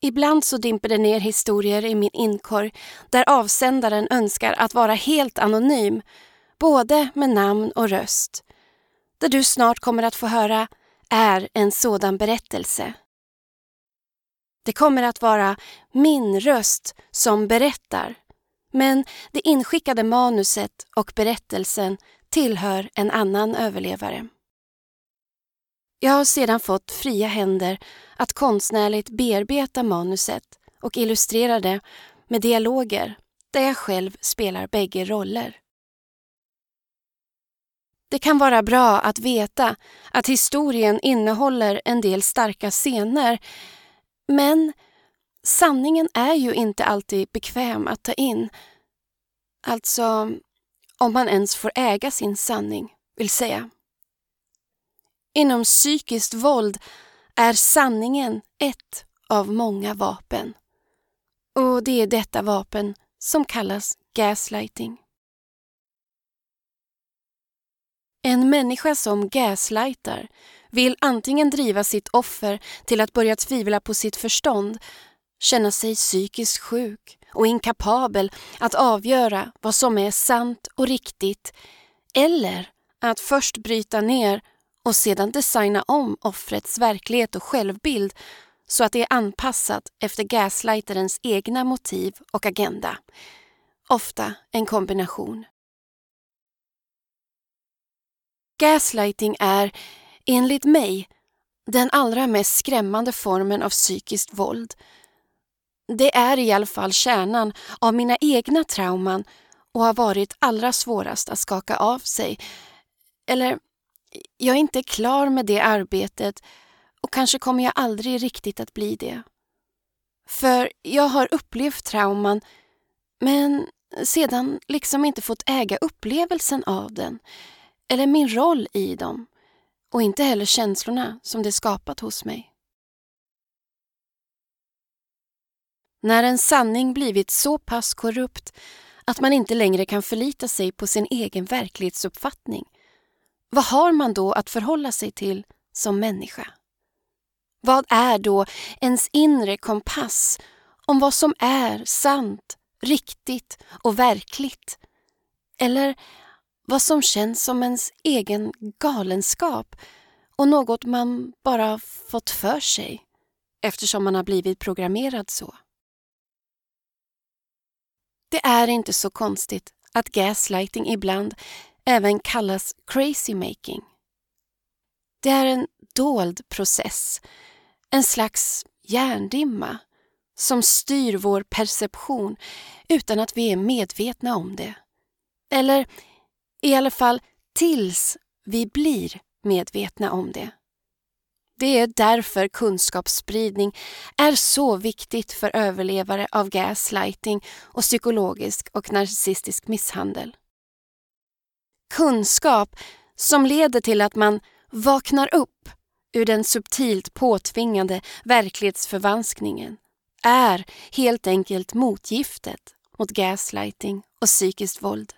Ibland så dimper det ner historier i min inkorg där avsändaren önskar att vara helt anonym, både med namn och röst. Det du snart kommer att få höra är en sådan berättelse. Det kommer att vara min röst som berättar, men det inskickade manuset och berättelsen tillhör en annan överlevare. Jag har sedan fått fria händer att konstnärligt bearbeta manuset och illustrera det med dialoger där jag själv spelar bägge roller. Det kan vara bra att veta att historien innehåller en del starka scener men sanningen är ju inte alltid bekväm att ta in. Alltså, om man ens får äga sin sanning, vill säga. Inom psykiskt våld är sanningen ett av många vapen. Och det är detta vapen som kallas gaslighting. En människa som gaslightar vill antingen driva sitt offer till att börja tvivla på sitt förstånd, känna sig psykiskt sjuk och inkapabel att avgöra vad som är sant och riktigt, eller att först bryta ner och sedan designa om offrets verklighet och självbild så att det är anpassat efter gaslighterens egna motiv och agenda. Ofta en kombination. Gaslighting är, enligt mig, den allra mest skrämmande formen av psykiskt våld. Det är i alla fall kärnan av mina egna trauman och har varit allra svårast att skaka av sig. Eller jag är inte klar med det arbetet och kanske kommer jag aldrig riktigt att bli det. För jag har upplevt trauman men sedan liksom inte fått äga upplevelsen av den eller min roll i dem och inte heller känslorna som det skapat hos mig. När en sanning blivit så pass korrupt att man inte längre kan förlita sig på sin egen verklighetsuppfattning vad har man då att förhålla sig till som människa? Vad är då ens inre kompass om vad som är sant, riktigt och verkligt? Eller vad som känns som ens egen galenskap och något man bara fått för sig eftersom man har blivit programmerad så. Det är inte så konstigt att gaslighting ibland även kallas crazy making. Det är en dold process, en slags hjärndimma som styr vår perception utan att vi är medvetna om det. Eller i alla fall tills vi blir medvetna om det. Det är därför kunskapsspridning är så viktigt för överlevare av gaslighting och psykologisk och narcissistisk misshandel kunskap som leder till att man vaknar upp ur den subtilt påtvingade verklighetsförvanskningen är helt enkelt motgiftet mot gaslighting och psykiskt våld.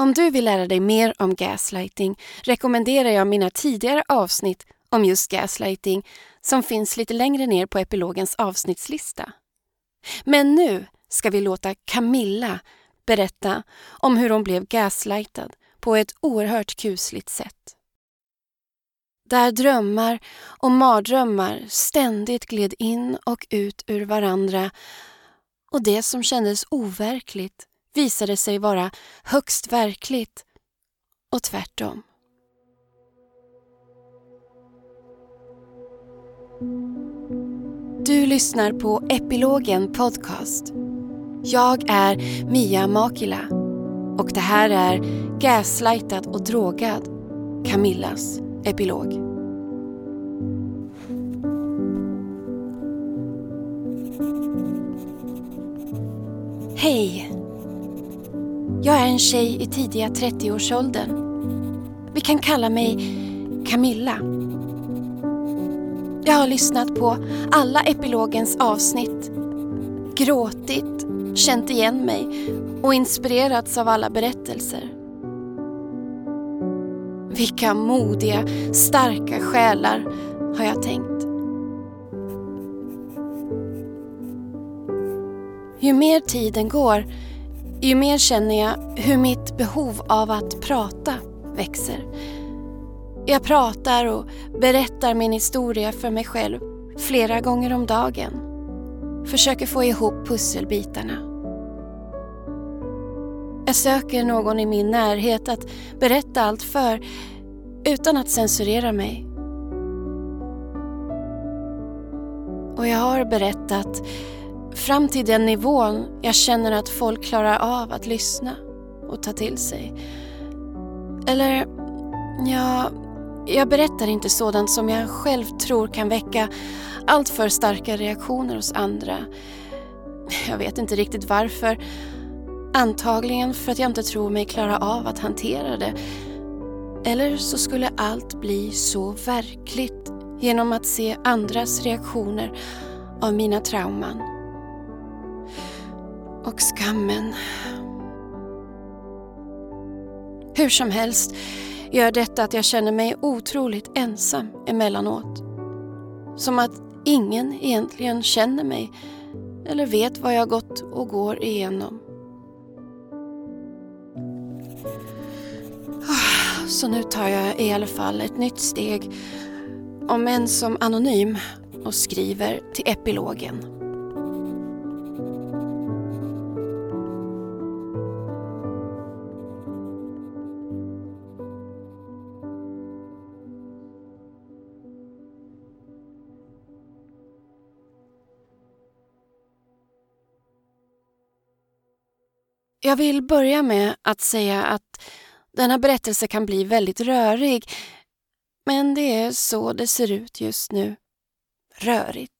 Om du vill lära dig mer om gaslighting rekommenderar jag mina tidigare avsnitt om just gaslighting som finns lite längre ner på epilogens avsnittslista. Men nu ska vi låta Camilla berätta om hur hon blev gaslightad på ett oerhört kusligt sätt. Där drömmar och mardrömmar ständigt gled in och ut ur varandra och det som kändes overkligt visade sig vara högst verkligt och tvärtom. Du lyssnar på Epilogen Podcast jag är Mia Makila och det här är Gaslightad och drogad, Camillas epilog. Hej! Jag är en tjej i tidiga 30-årsåldern. Vi kan kalla mig Camilla. Jag har lyssnat på alla epilogens avsnitt, gråtit känt igen mig och inspirerats av alla berättelser. Vilka modiga, starka själar, har jag tänkt. Ju mer tiden går, ju mer känner jag hur mitt behov av att prata växer. Jag pratar och berättar min historia för mig själv flera gånger om dagen. Försöker få ihop pusselbitarna. Jag söker någon i min närhet att berätta allt för utan att censurera mig. Och jag har berättat fram till den nivån jag känner att folk klarar av att lyssna och ta till sig. Eller, ja, jag berättar inte sådant som jag själv tror kan väcka allt för starka reaktioner hos andra. Jag vet inte riktigt varför. Antagligen för att jag inte tror mig klara av att hantera det. Eller så skulle allt bli så verkligt genom att se andras reaktioner av mina trauman. Och skammen. Hur som helst gör detta att jag känner mig otroligt ensam emellanåt. Som att ingen egentligen känner mig eller vet vad jag gått och går igenom. Så nu tar jag i alla fall ett nytt steg, om än som anonym, och skriver till epilogen. Jag vill börja med att säga att denna berättelse kan bli väldigt rörig. Men det är så det ser ut just nu. Rörigt.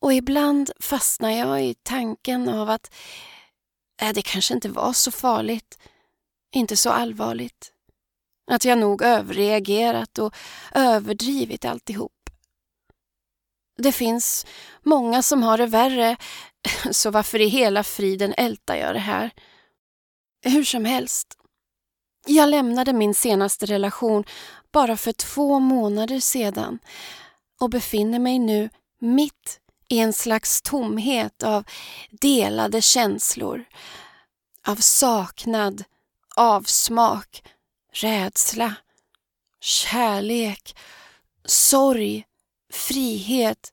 Och ibland fastnar jag i tanken av att äh, det kanske inte var så farligt. Inte så allvarligt. Att jag nog överreagerat och överdrivit alltihop. Det finns många som har det värre så varför i hela friden ältar jag det här? Hur som helst. Jag lämnade min senaste relation bara för två månader sedan och befinner mig nu mitt i en slags tomhet av delade känslor. Av saknad, avsmak, rädsla, kärlek, sorg, frihet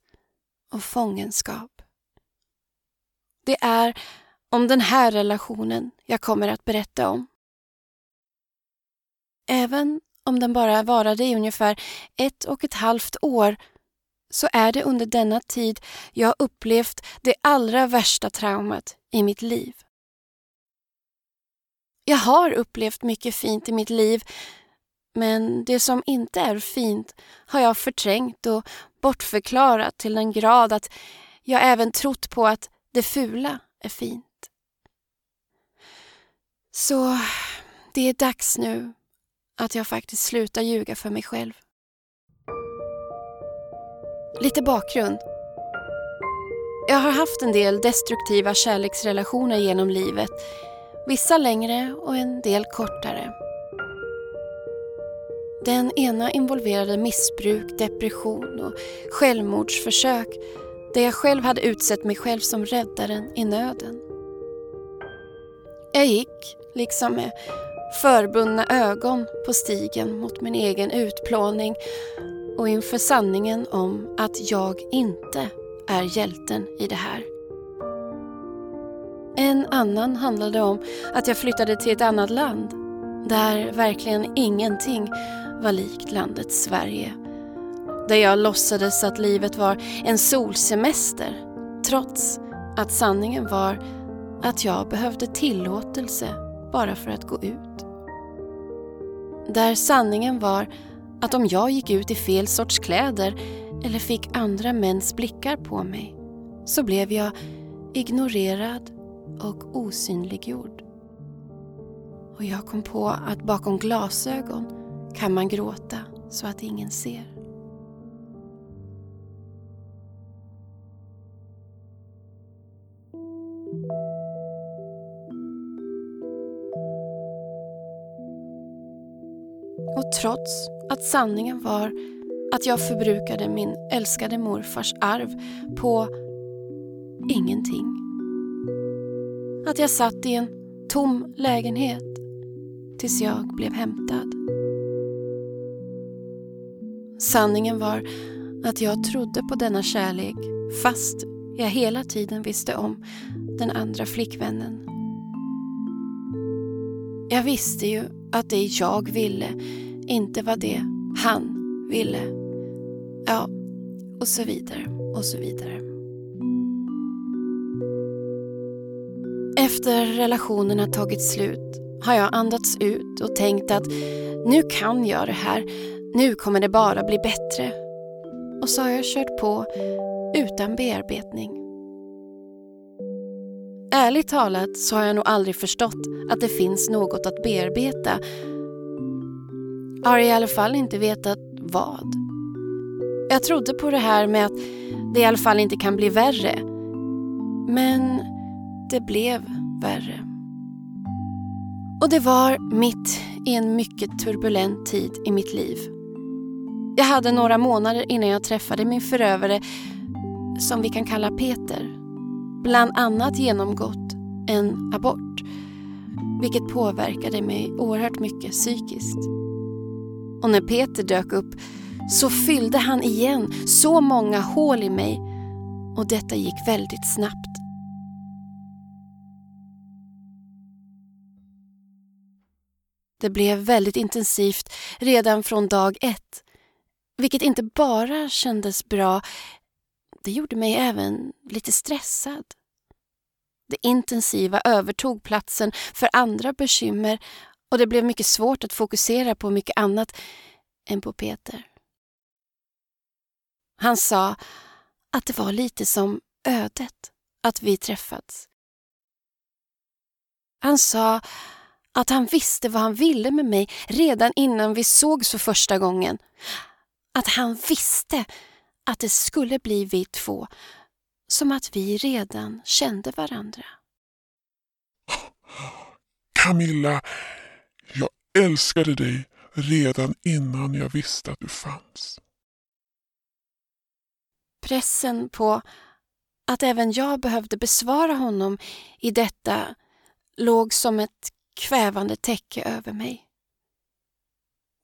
och fångenskap. Det är om den här relationen jag kommer att berätta om. Även om den bara varade i ungefär ett och ett halvt år så är det under denna tid jag upplevt det allra värsta traumat i mitt liv. Jag har upplevt mycket fint i mitt liv men det som inte är fint har jag förträngt och bortförklarat till den grad att jag även trott på att det fula är fint. Så det är dags nu att jag faktiskt slutar ljuga för mig själv. Lite bakgrund. Jag har haft en del destruktiva kärleksrelationer genom livet. Vissa längre och en del kortare. Den ena involverade missbruk, depression och självmordsförsök där jag själv hade utsett mig själv som räddaren i nöden. Jag gick, liksom med förbundna ögon på stigen mot min egen utplåning och inför sanningen om att jag inte är hjälten i det här. En annan handlade om att jag flyttade till ett annat land där verkligen ingenting var likt landet Sverige där jag låtsades att livet var en solsemester trots att sanningen var att jag behövde tillåtelse bara för att gå ut. Där sanningen var att om jag gick ut i fel sorts kläder eller fick andra mäns blickar på mig så blev jag ignorerad och osynliggjord. Och jag kom på att bakom glasögon kan man gråta så att ingen ser. Och trots att sanningen var att jag förbrukade min älskade morfars arv på ingenting att jag satt i en tom lägenhet tills jag blev hämtad. Sanningen var att jag trodde på denna kärlek fast jag hela tiden visste om den andra flickvännen. Jag visste ju att det jag ville inte var det han ville. Ja, och så vidare och så vidare. Efter relationerna tagit slut har jag andats ut och tänkt att nu kan jag det här, nu kommer det bara bli bättre. Och så har jag kört på utan bearbetning. Ärligt talat så har jag nog aldrig förstått att det finns något att bearbeta. Har i alla fall inte vetat vad. Jag trodde på det här med att det i alla fall inte kan bli värre. Men det blev värre. Och det var mitt i en mycket turbulent tid i mitt liv. Jag hade några månader innan jag träffade min förövare som vi kan kalla Peter bland annat genomgått en abort vilket påverkade mig oerhört mycket psykiskt. Och när Peter dök upp så fyllde han igen så många hål i mig och detta gick väldigt snabbt. Det blev väldigt intensivt redan från dag ett, vilket inte bara kändes bra, det gjorde mig även lite stressad. Det intensiva övertog platsen för andra bekymmer och det blev mycket svårt att fokusera på mycket annat än på Peter. Han sa att det var lite som ödet att vi träffats. Han sa att han visste vad han ville med mig redan innan vi sågs för första gången. Att han visste att det skulle bli vi två, som att vi redan kände varandra. Camilla, älskade dig redan innan jag visste att du fanns. Pressen på att även jag behövde besvara honom i detta låg som ett kvävande täcke över mig.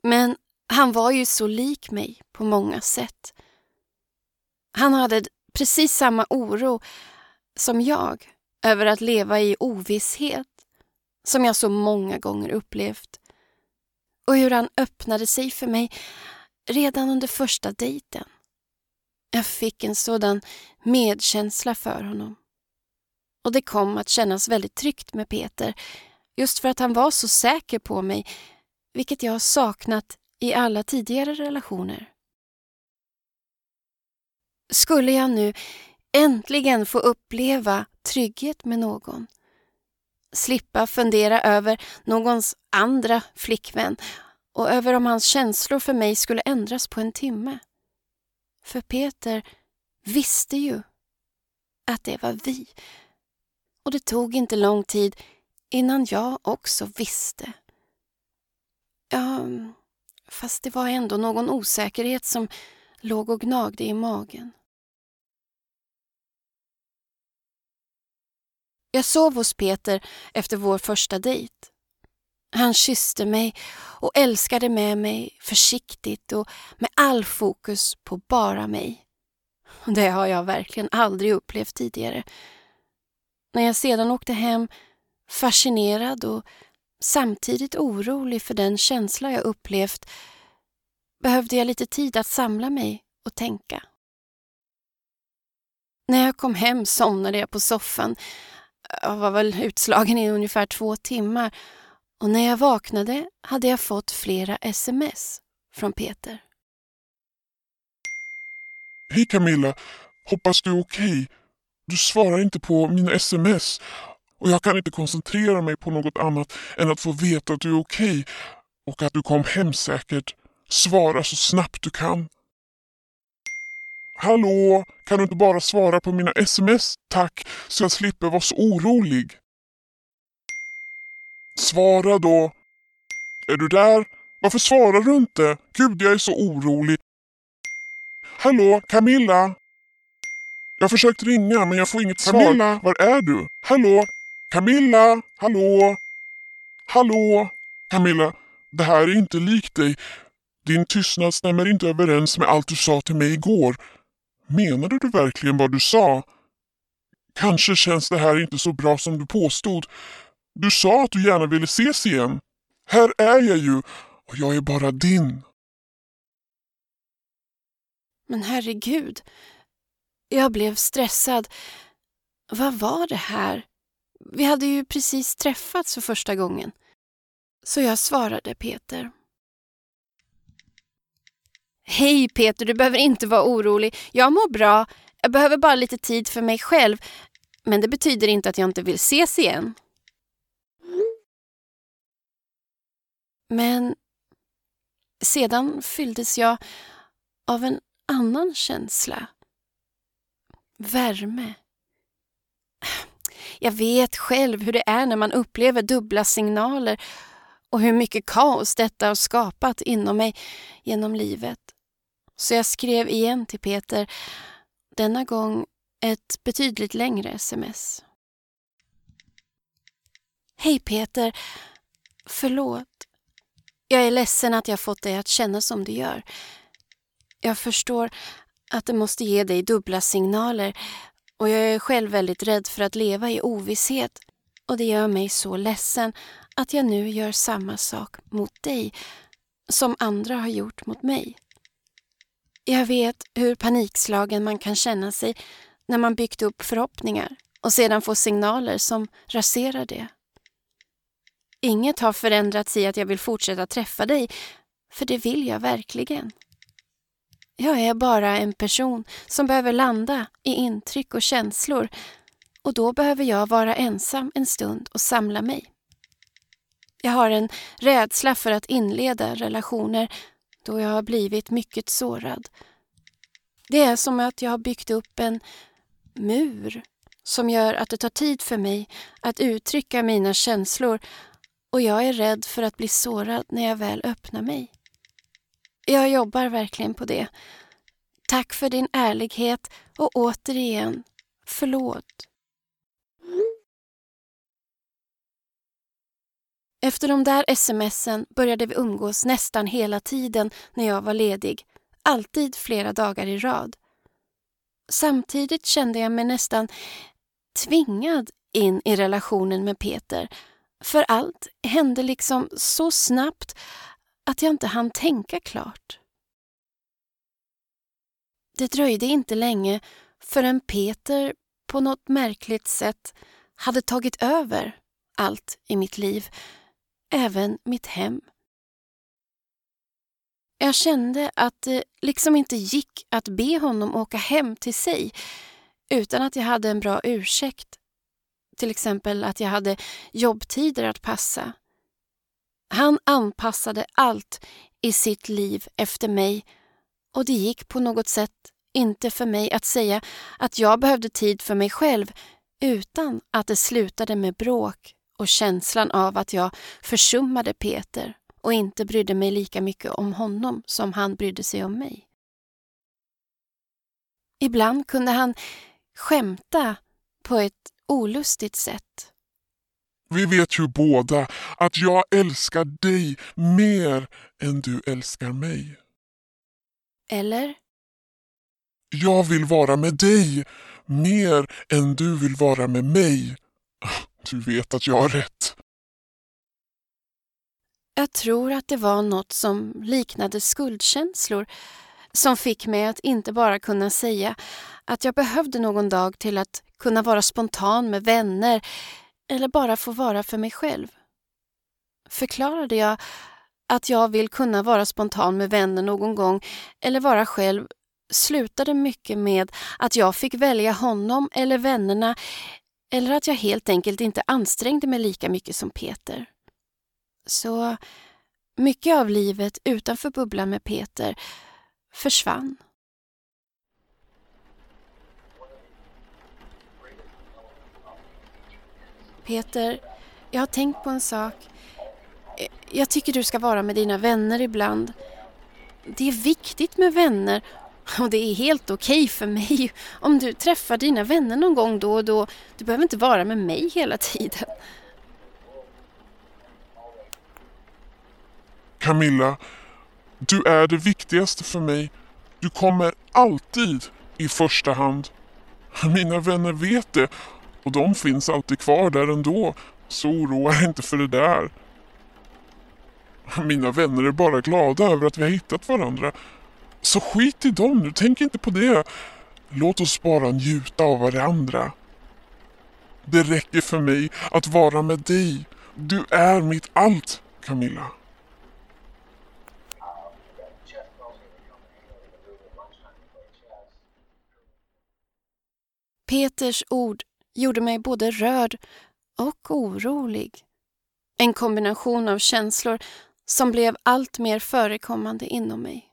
Men han var ju så lik mig på många sätt. Han hade precis samma oro som jag över att leva i ovisshet som jag så många gånger upplevt. Och hur han öppnade sig för mig redan under första dejten. Jag fick en sådan medkänsla för honom. Och det kom att kännas väldigt tryggt med Peter just för att han var så säker på mig, vilket jag har saknat i alla tidigare relationer. Skulle jag nu äntligen få uppleva trygghet med någon? Slippa fundera över någons andra flickvän och över om hans känslor för mig skulle ändras på en timme. För Peter visste ju att det var vi. Och det tog inte lång tid innan jag också visste. Ja, fast det var ändå någon osäkerhet som låg och gnagde i magen. Jag sov hos Peter efter vår första dejt. Han kysste mig och älskade med mig försiktigt och med all fokus på bara mig. Det har jag verkligen aldrig upplevt tidigare. När jag sedan åkte hem fascinerad och samtidigt orolig för den känsla jag upplevt behövde jag lite tid att samla mig och tänka. När jag kom hem somnade jag på soffan. Jag var väl utslagen i ungefär två timmar och när jag vaknade hade jag fått flera sms från Peter. Hej Camilla, hoppas du är okej. Okay. Du svarar inte på mina sms och jag kan inte koncentrera mig på något annat än att få veta att du är okej okay och att du kom hem säkert. Svara så snabbt du kan. Hallå, kan du inte bara svara på mina sms tack så jag slipper vara så orolig? Svara då. Är du där? Varför svarar du inte? Gud, jag är så orolig. Hallå, Camilla? Jag har försökt ringa men jag får inget Camilla. svar. Var är du? Hallå, Camilla, hallå? Hallå? Camilla, det här är inte likt dig. Din tystnad stämmer inte överens med allt du sa till mig igår. Menade du verkligen vad du sa? Kanske känns det här inte så bra som du påstod. Du sa att du gärna ville ses igen. Här är jag ju och jag är bara din. Men herregud. Jag blev stressad. Vad var det här? Vi hade ju precis träffats för första gången. Så jag svarade Peter. Hej Peter, du behöver inte vara orolig. Jag mår bra. Jag behöver bara lite tid för mig själv. Men det betyder inte att jag inte vill ses igen. Men sedan fylldes jag av en annan känsla. Värme. Jag vet själv hur det är när man upplever dubbla signaler och hur mycket kaos detta har skapat inom mig genom livet. Så jag skrev igen till Peter, denna gång ett betydligt längre sms. Hej Peter, förlåt. Jag är ledsen att jag fått dig att känna som du gör. Jag förstår att det måste ge dig dubbla signaler och jag är själv väldigt rädd för att leva i ovisshet och det gör mig så ledsen att jag nu gör samma sak mot dig som andra har gjort mot mig. Jag vet hur panikslagen man kan känna sig när man byggt upp förhoppningar och sedan får signaler som raserar det. Inget har förändrats i att jag vill fortsätta träffa dig, för det vill jag verkligen. Jag är bara en person som behöver landa i intryck och känslor och då behöver jag vara ensam en stund och samla mig. Jag har en rädsla för att inleda relationer då jag har blivit mycket sårad. Det är som att jag har byggt upp en mur som gör att det tar tid för mig att uttrycka mina känslor och jag är rädd för att bli sårad när jag väl öppnar mig. Jag jobbar verkligen på det. Tack för din ärlighet och återigen, förlåt. Efter de där smsen började vi umgås nästan hela tiden när jag var ledig, alltid flera dagar i rad. Samtidigt kände jag mig nästan tvingad in i relationen med Peter, för allt hände liksom så snabbt att jag inte hann tänka klart. Det dröjde inte länge förrän Peter på något märkligt sätt hade tagit över allt i mitt liv, även mitt hem. Jag kände att det liksom inte gick att be honom åka hem till sig utan att jag hade en bra ursäkt. Till exempel att jag hade jobbtider att passa. Han anpassade allt i sitt liv efter mig och det gick på något sätt inte för mig att säga att jag behövde tid för mig själv utan att det slutade med bråk och känslan av att jag försummade Peter och inte brydde mig lika mycket om honom som han brydde sig om mig. Ibland kunde han skämta på ett olustigt sätt. Vi vet ju båda att jag älskar dig mer än du älskar mig. Eller? Jag vill vara med dig mer än du vill vara med mig. Du vet att jag har rätt. Jag tror att det var något som liknade skuldkänslor som fick mig att inte bara kunna säga att jag behövde någon dag till att kunna vara spontan med vänner eller bara få vara för mig själv. Förklarade jag att jag vill kunna vara spontan med vänner någon gång eller vara själv slutade mycket med att jag fick välja honom eller vännerna eller att jag helt enkelt inte ansträngde mig lika mycket som Peter. Så mycket av livet utanför bubblan med Peter försvann. Peter, jag har tänkt på en sak. Jag tycker du ska vara med dina vänner ibland. Det är viktigt med vänner och det är helt okej okay för mig om du träffar dina vänner någon gång då och då. Du behöver inte vara med mig hela tiden. Camilla, du är det viktigaste för mig. Du kommer alltid i första hand. Mina vänner vet det och de finns alltid kvar där ändå, så oroa dig inte för det där. Mina vänner är bara glada över att vi har hittat varandra. Så skit i dem nu, tänk inte på det. Låt oss bara njuta av varandra. Det räcker för mig att vara med dig. Du är mitt allt, Camilla. Peters ord gjorde mig både rörd och orolig. En kombination av känslor som blev allt mer förekommande inom mig.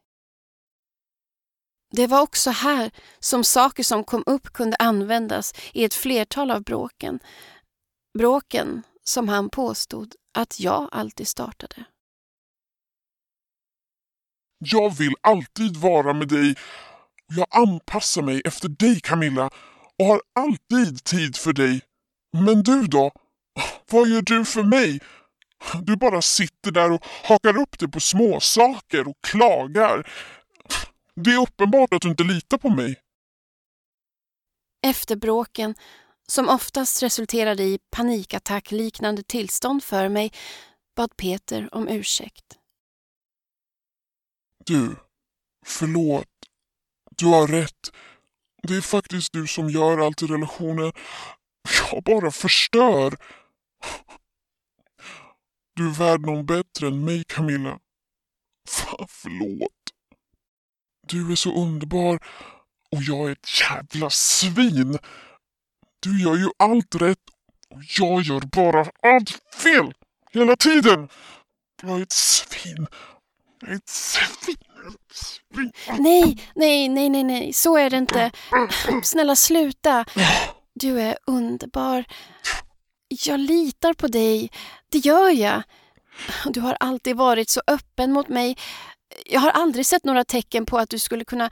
Det var också här som saker som kom upp kunde användas i ett flertal av bråken. Bråken som han påstod att jag alltid startade. Jag vill alltid vara med dig. Jag anpassar mig efter dig Camilla och har alltid tid för dig. Men du då? Vad gör du för mig? Du bara sitter där och hakar upp dig på småsaker och klagar. Det är uppenbart att du inte litar på mig. Efter bråken, som oftast resulterade i panikattackliknande tillstånd för mig, bad Peter om ursäkt. Du, förlåt. Du har rätt. Det är faktiskt du som gör allt i relationen. Jag bara förstör. Du är värd någon bättre än mig, Camilla. Fan, förlåt. Du är så underbar och jag är ett jävla svin. Du gör ju allt rätt och jag gör bara allt fel. Hela tiden. Jag är ett svin. Jag är ett svin. Nej, nej, nej, nej, nej, så är det inte. Snälla sluta. Du är underbar. Jag litar på dig. Det gör jag. Du har alltid varit så öppen mot mig. Jag har aldrig sett några tecken på att du skulle kunna...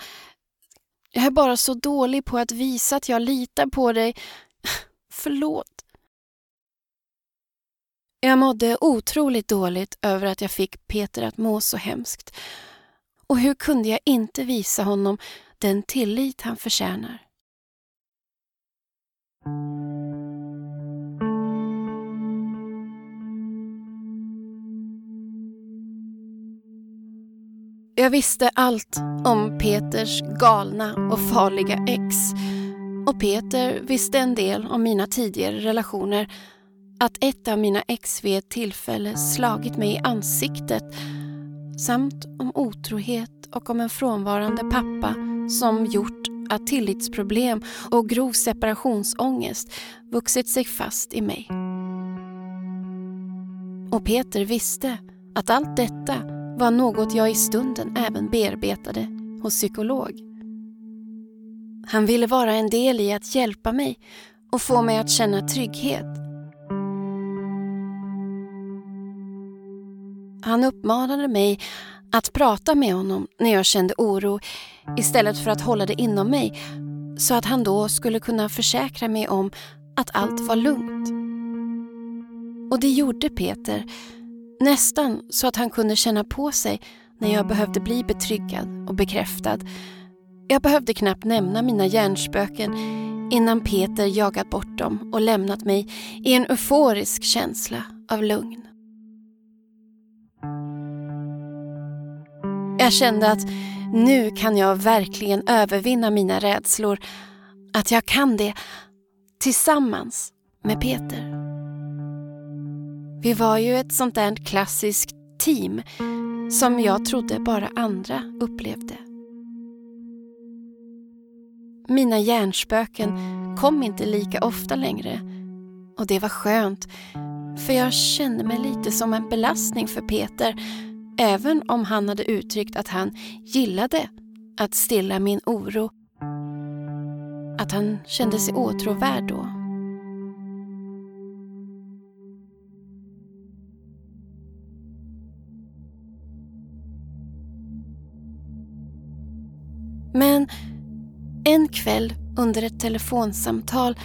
Jag är bara så dålig på att visa att jag litar på dig. Förlåt. Jag mådde otroligt dåligt över att jag fick Peter att må så hemskt. Och hur kunde jag inte visa honom den tillit han förtjänar? Jag visste allt om Peters galna och farliga ex. Och Peter visste en del om mina tidigare relationer. Att ett av mina ex vid ett tillfälle slagit mig i ansiktet samt om otrohet och om en frånvarande pappa som gjort att tillitsproblem och grov separationsångest vuxit sig fast i mig. Och Peter visste att allt detta var något jag i stunden även bearbetade hos psykolog. Han ville vara en del i att hjälpa mig och få mig att känna trygghet. Han uppmanade mig att prata med honom när jag kände oro istället för att hålla det inom mig så att han då skulle kunna försäkra mig om att allt var lugnt. Och det gjorde Peter Nästan så att han kunde känna på sig när jag behövde bli betryggad och bekräftad. Jag behövde knappt nämna mina hjärnspöken innan Peter jagat bort dem och lämnat mig i en euforisk känsla av lugn. Jag kände att nu kan jag verkligen övervinna mina rädslor. Att jag kan det tillsammans med Peter. Vi var ju ett sånt där klassiskt team som jag trodde bara andra upplevde. Mina hjärnspöken kom inte lika ofta längre och det var skönt för jag kände mig lite som en belastning för Peter även om han hade uttryckt att han gillade att stilla min oro. Att han kände sig åtråvärd då. En kväll under ett telefonsamtal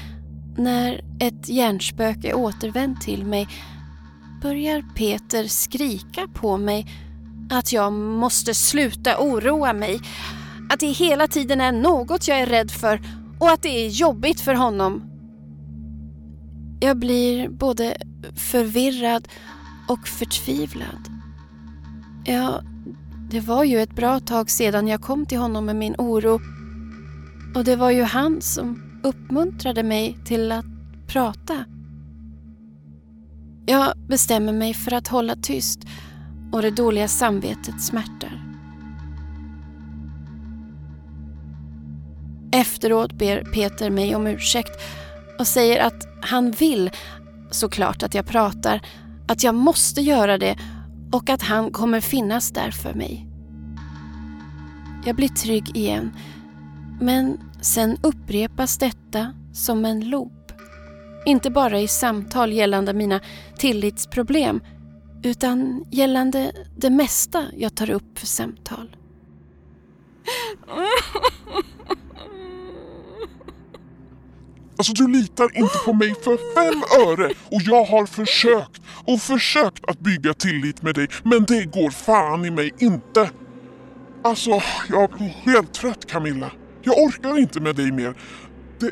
när ett hjärnspöke återvänt till mig börjar Peter skrika på mig att jag måste sluta oroa mig. Att det hela tiden är något jag är rädd för och att det är jobbigt för honom. Jag blir både förvirrad och förtvivlad. Ja, det var ju ett bra tag sedan jag kom till honom med min oro. Och det var ju han som uppmuntrade mig till att prata. Jag bestämmer mig för att hålla tyst och det dåliga samvetet smärtar. Efteråt ber Peter mig om ursäkt och säger att han vill såklart att jag pratar, att jag måste göra det och att han kommer finnas där för mig. Jag blir trygg igen, men sen upprepas detta som en loop. Inte bara i samtal gällande mina tillitsproblem utan gällande det mesta jag tar upp för samtal. Alltså du litar inte på mig för fem öre och jag har försökt och försökt att bygga tillit med dig men det går fan i mig inte. Alltså, jag blir helt trött Camilla. Jag orkar inte med dig mer.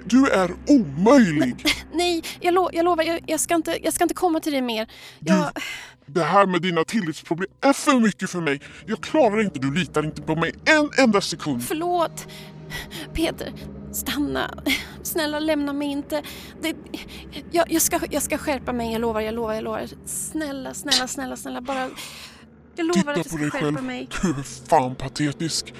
Du är omöjlig. Nej, jag, lo jag lovar, jag, jag, ska inte, jag ska inte komma till dig mer. Jag... Du, det här med dina tillitsproblem är för mycket för mig. Jag klarar inte, du litar inte på mig en enda sekund. Förlåt. Peter, stanna. Snälla lämna mig inte. Det, jag, jag, ska, jag ska skärpa mig, jag lovar, jag lovar, jag lovar. Snälla, snälla, snälla, snälla, bara... Jag lovar Titta att jag ska på dig skärpa själv. mig. Du är fan patetisk.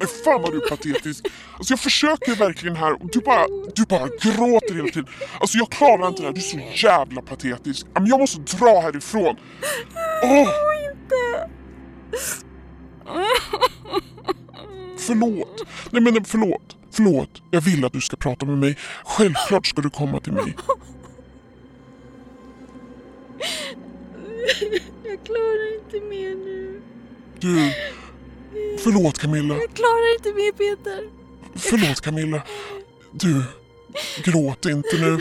Nej, fan vad du är patetisk. Alltså jag försöker verkligen här och du bara, du bara gråter hela tiden. Alltså jag klarar inte det här, du är så jävla patetisk. Men jag måste dra härifrån. Åh! Förlåt. Nej men förlåt. Förlåt. Jag vill att du ska prata med mig. Självklart ska du komma till mig. Jag klarar inte mer nu. Du. Förlåt Camilla. Jag klarar inte mer Peter. Förlåt Camilla. Du. Gråt inte nu.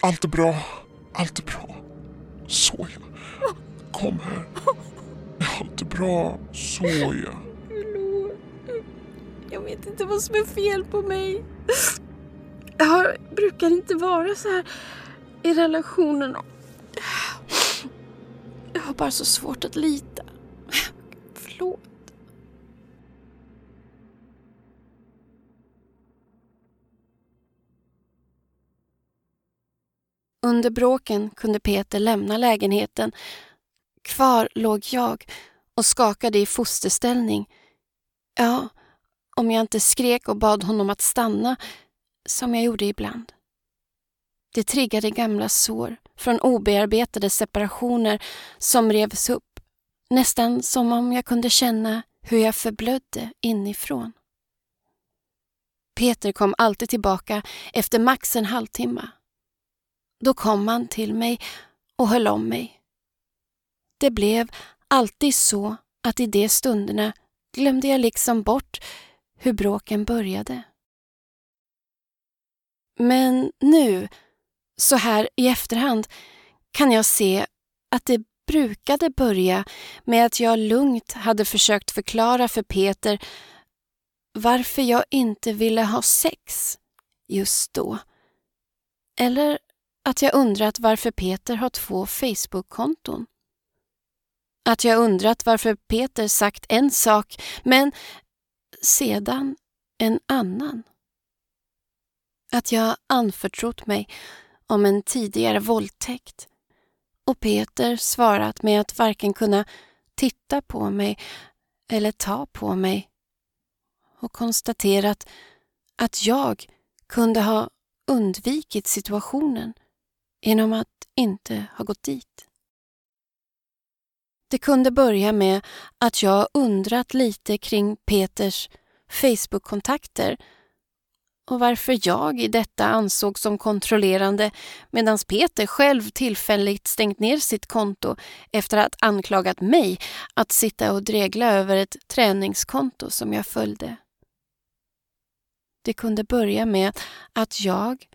Allt är bra. Allt är bra. Såja. Kom här. Allt är bra. Såja. Förlåt. Jag vet inte vad som är fel på mig. Jag brukar inte vara så här i relationen. Jag har bara så svårt att lita. Förlåt. Under bråken kunde Peter lämna lägenheten. Kvar låg jag och skakade i fosterställning. Ja, om jag inte skrek och bad honom att stanna, som jag gjorde ibland. Det triggade gamla sår från obearbetade separationer som revs upp, nästan som om jag kunde känna hur jag förblödde inifrån. Peter kom alltid tillbaka efter max en halvtimme. Då kom han till mig och höll om mig. Det blev alltid så att i de stunderna glömde jag liksom bort hur bråken började. Men nu, så här i efterhand, kan jag se att det brukade börja med att jag lugnt hade försökt förklara för Peter varför jag inte ville ha sex just då. Eller att jag undrat varför Peter har två Facebook-konton. Att jag undrat varför Peter sagt en sak men sedan en annan. Att jag anförtrott mig om en tidigare våldtäkt och Peter svarat med att varken kunna titta på mig eller ta på mig och konstaterat att jag kunde ha undvikit situationen genom att inte ha gått dit. Det kunde börja med att jag undrat lite kring Peters Facebook-kontakter och varför jag i detta ansågs som kontrollerande medan Peter själv tillfälligt stängt ner sitt konto efter att anklagat mig att sitta och dregla över ett träningskonto som jag följde. Det kunde börja med att jag,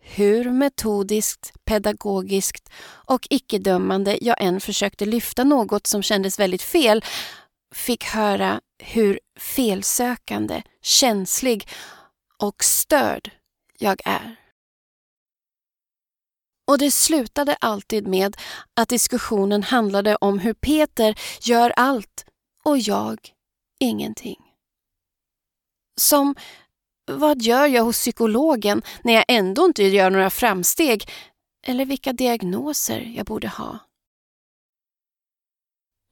hur metodiskt, pedagogiskt och icke-dömande jag än försökte lyfta något som kändes väldigt fel, fick höra hur felsökande, känslig och störd jag är. Och det slutade alltid med att diskussionen handlade om hur Peter gör allt och jag ingenting. Som vad gör jag hos psykologen när jag ändå inte gör några framsteg? Eller vilka diagnoser jag borde ha.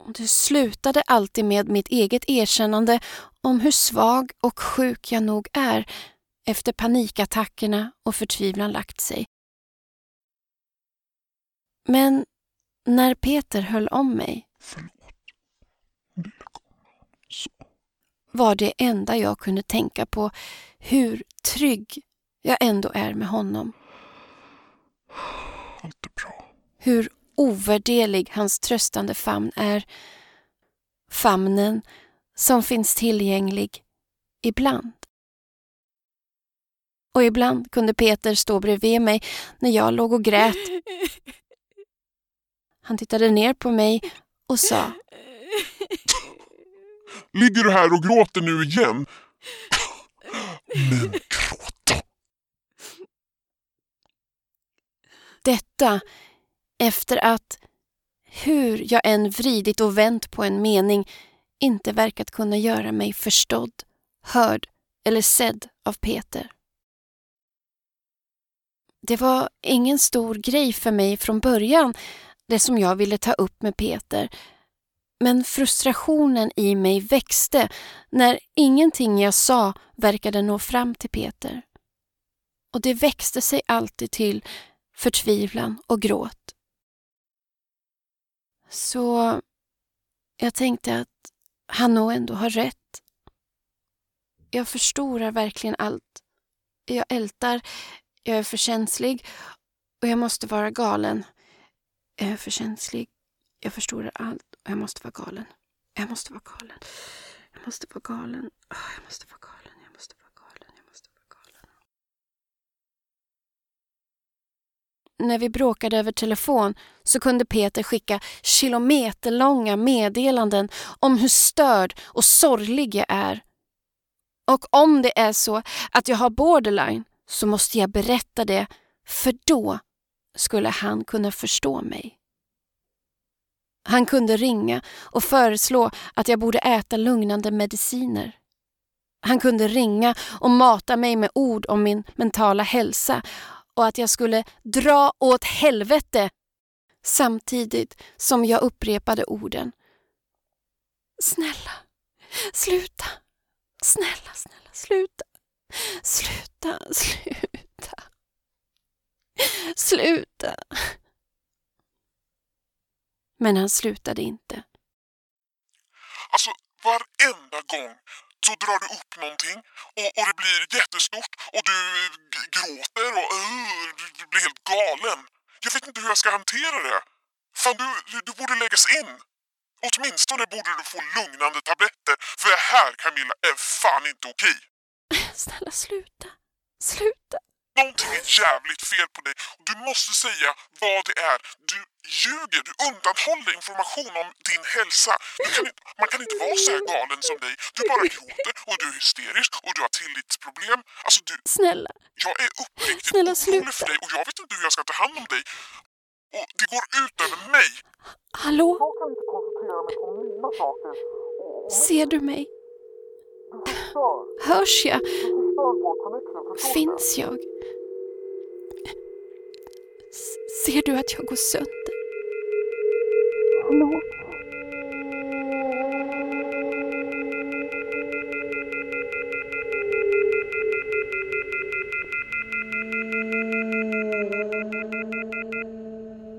Och det slutade alltid med mitt eget erkännande om hur svag och sjuk jag nog är efter panikattackerna och förtvivlan lagt sig. Men när Peter höll om mig var det enda jag kunde tänka på hur trygg jag ändå är med honom. Allt är bra. Hur ovärderlig hans tröstande famn är. Famnen som finns tillgänglig ibland. Och ibland kunde Peter stå bredvid mig när jag låg och grät. Han tittade ner på mig och sa Ligger du här och gråter nu igen? Men gråt då! Detta efter att, hur jag än vridit och vänt på en mening, inte verkat kunna göra mig förstådd, hörd eller sedd av Peter. Det var ingen stor grej för mig från början, det som jag ville ta upp med Peter. Men frustrationen i mig växte när ingenting jag sa verkade nå fram till Peter. Och det växte sig alltid till förtvivlan och gråt. Så jag tänkte att han nog ändå har rätt. Jag förstorar verkligen allt. Jag ältar, jag är för känslig och jag måste vara galen. Jag är för känslig, jag förstorar allt och jag måste vara galen. Jag måste vara galen. Jag måste vara galen. Ah, jag måste vara galen. Jag måste vara galen. Jag måste vara galen. När vi bråkade över telefon så kunde Peter skicka kilometerlånga meddelanden om hur störd och sorglig jag är. Och om det är så att jag har borderline så måste jag berätta det, för då skulle han kunna förstå mig. Han kunde ringa och föreslå att jag borde äta lugnande mediciner. Han kunde ringa och mata mig med ord om min mentala hälsa och att jag skulle dra åt helvete samtidigt som jag upprepade orden. Snälla, sluta. Snälla, snälla, sluta. Sluta, sluta. Sluta. Men han slutade inte. Alltså varenda gång så drar du upp någonting och, och det blir jättestort och du gråter och uh, du blir helt galen. Jag vet inte hur jag ska hantera det. Fan, du, du borde läggas in. Åtminstone borde du få lugnande tabletter för det här Camilla är fan inte okej. Snälla sluta. Sluta. Någonting är jävligt fel på dig och du måste säga vad det är. Du ljuger, du undanhåller information om din hälsa. Kan inte, man kan inte vara så här galen som dig. Du bara gråter och du är hysterisk och du har tillitsproblem. Alltså du... Snälla. Jag är uppriktigt Snälla, orolig för sluta. dig och jag vet inte hur jag ska ta hand om dig. Och det går ut över mig. Hallå? Jag kan inte koncentrera mig på mina saker. Ser du mig? Hörs jag? Finns jag? Ser du att jag går sönder? Hallå?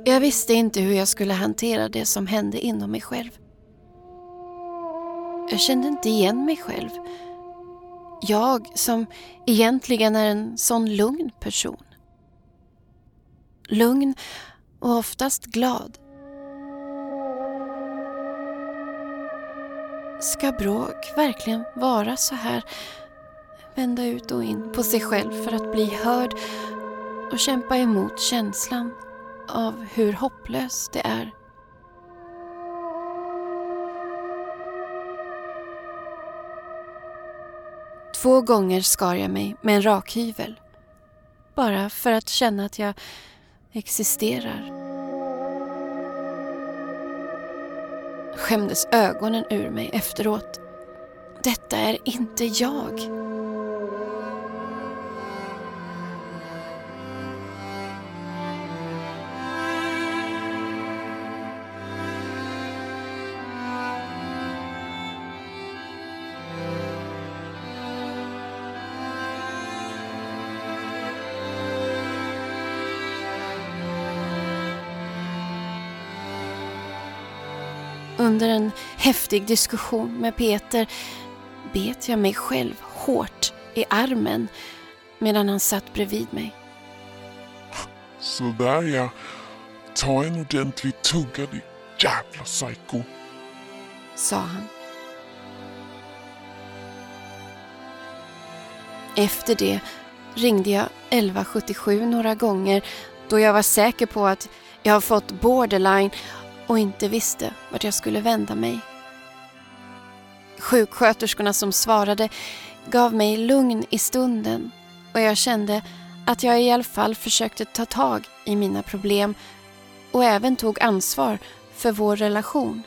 Jag visste inte hur jag skulle hantera det som hände inom mig själv. Jag kände inte igen mig själv. Jag som egentligen är en sån lugn person. Lugn och oftast glad. Ska bråk verkligen vara så här? Vända ut och in på sig själv för att bli hörd och kämpa emot känslan av hur hopplöst det är. Två gånger skar jag mig med en rakhyvel. Bara för att känna att jag existerar. Skämdes ögonen ur mig efteråt. Detta är inte jag. Under en häftig diskussion med Peter bet jag mig själv hårt i armen medan han satt bredvid mig. Sådär ja. Ta en ordentlig tugga ditt jävla psyko. Sa han. Efter det ringde jag 1177 några gånger då jag var säker på att jag har fått borderline och inte visste vart jag skulle vända mig. Sjuksköterskorna som svarade gav mig lugn i stunden och jag kände att jag i alla fall försökte ta tag i mina problem och även tog ansvar för vår relation.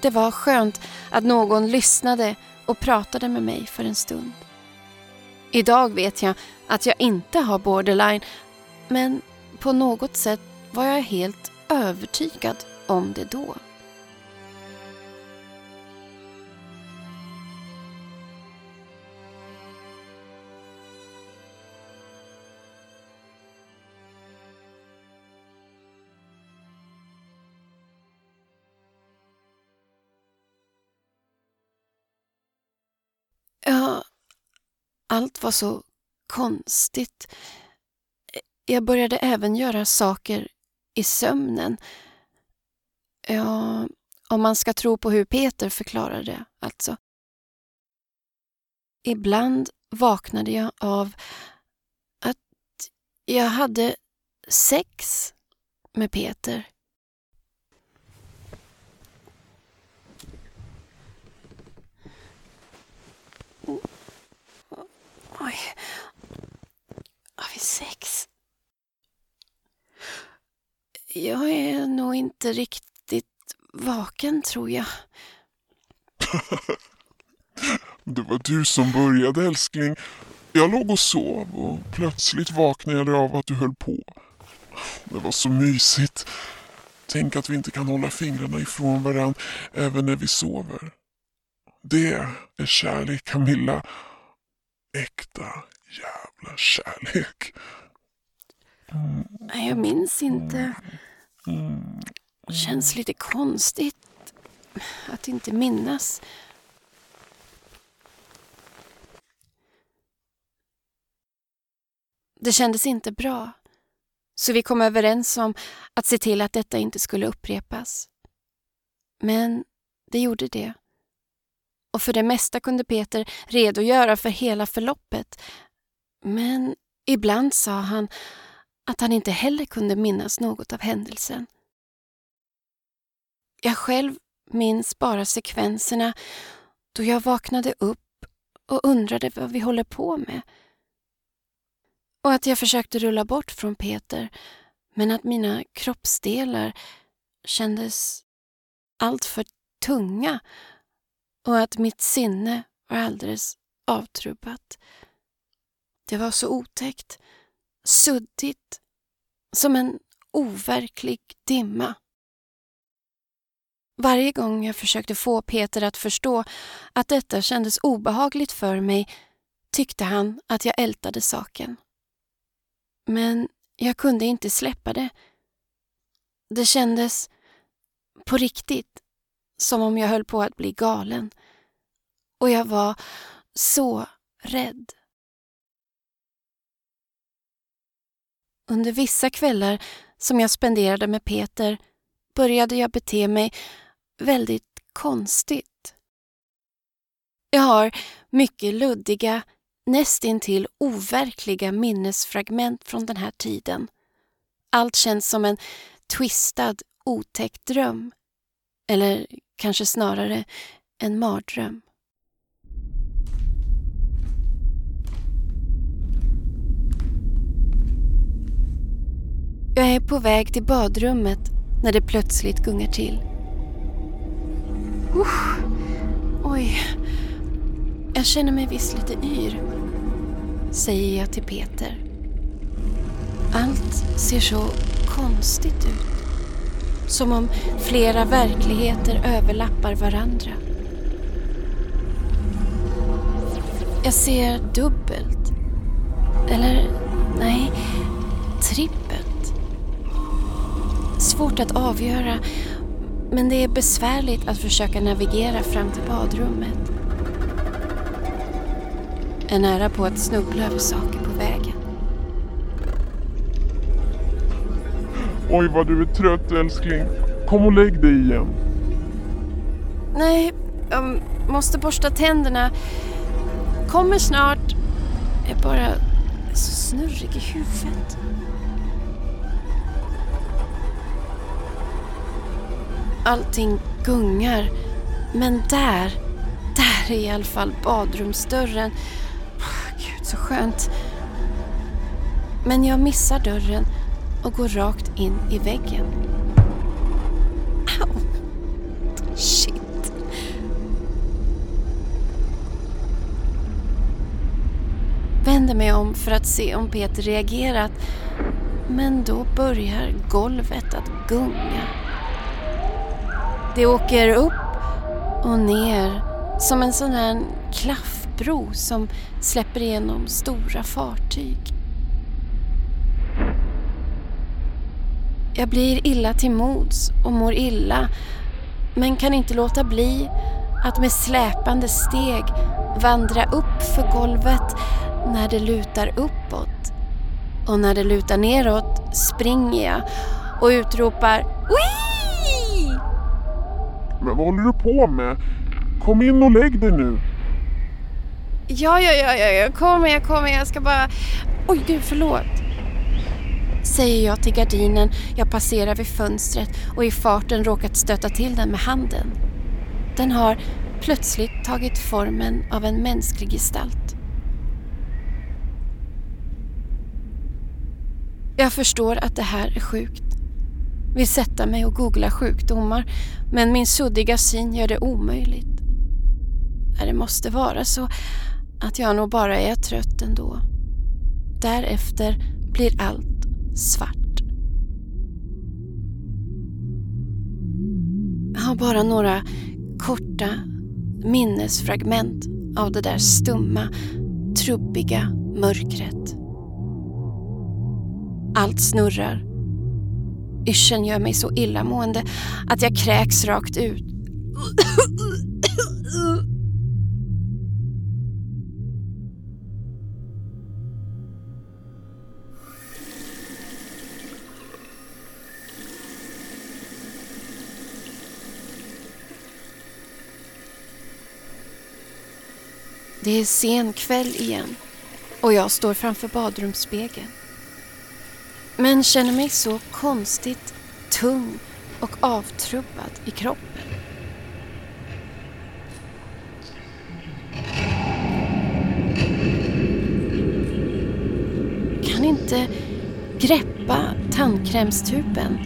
Det var skönt att någon lyssnade och pratade med mig för en stund. Idag vet jag att jag inte har borderline men på något sätt var jag helt övertygad om det då. Ja, allt var så konstigt. Jag började även göra saker i sömnen. Ja, om man ska tro på hur Peter förklarar det, alltså. Ibland vaknade jag av att jag hade sex med Peter. Oj. Har vi sex? Jag är nog inte riktigt vaken, tror jag. Det var du som började älskling. Jag låg och sov och plötsligt vaknade jag av att du höll på. Det var så mysigt. Tänk att vi inte kan hålla fingrarna ifrån varandra även när vi sover. Det är kärlek, Camilla. Äkta jävla kärlek. Jag minns inte. Mm. Känns lite konstigt att inte minnas. Det kändes inte bra. Så vi kom överens om att se till att detta inte skulle upprepas. Men det gjorde det. Och för det mesta kunde Peter redogöra för hela förloppet. Men ibland sa han att han inte heller kunde minnas något av händelsen. Jag själv minns bara sekvenserna då jag vaknade upp och undrade vad vi håller på med. Och att jag försökte rulla bort från Peter men att mina kroppsdelar kändes alltför tunga och att mitt sinne var alldeles avtrubbat. Det var så otäckt suddigt, som en overklig dimma. Varje gång jag försökte få Peter att förstå att detta kändes obehagligt för mig tyckte han att jag ältade saken. Men jag kunde inte släppa det. Det kändes på riktigt som om jag höll på att bli galen. Och jag var så rädd. Under vissa kvällar som jag spenderade med Peter började jag bete mig väldigt konstigt. Jag har mycket luddiga, nästintill overkliga minnesfragment från den här tiden. Allt känns som en twistad, otäck dröm. Eller kanske snarare en mardröm. Jag är på väg till badrummet när det plötsligt gungar till. Usch, oj, jag känner mig visst lite yr, säger jag till Peter. Allt ser så konstigt ut. Som om flera verkligheter överlappar varandra. Jag ser dubbelt. Eller, nej, trippelt. Svårt att avgöra, men det är besvärligt att försöka navigera fram till badrummet. Är nära på att snubbla över saker på vägen. Oj vad du är trött älskling. Kom och lägg dig igen. Nej, jag måste borsta tänderna. Kommer snart. Jag är bara så snurrig i huvudet. Allting gungar. Men där, där är i alla fall badrumsdörren. Gud, så skönt. Men jag missar dörren och går rakt in i väggen. Au. Shit. Vänder mig om för att se om Peter reagerat. Men då börjar golvet att gunga. Det åker upp och ner som en sån här klaffbro som släpper igenom stora fartyg. Jag blir illa till mods och mår illa men kan inte låta bli att med släpande steg vandra upp för golvet när det lutar uppåt. Och när det lutar neråt springer jag och utropar Wii! Men vad håller du på med? Kom in och lägg dig nu. Ja, ja, ja, ja, jag kommer, jag kommer, jag ska bara... Oj, gud, förlåt. Säger jag till gardinen jag passerar vid fönstret och i farten råkat stöta till den med handen. Den har plötsligt tagit formen av en mänsklig gestalt. Jag förstår att det här är sjukt. Vill sätta mig och googla sjukdomar men min suddiga syn gör det omöjligt. Det måste vara så att jag nog bara är trött ändå. Därefter blir allt svart. Jag har bara några korta minnesfragment av det där stumma, trubbiga mörkret. Allt snurrar. Yrseln gör mig så illamående att jag kräks rakt ut. Det är sen kväll igen och jag står framför badrumsspegeln. Men känner mig så konstigt tung och avtrubbad i kroppen. Kan inte greppa tandkrämstuben.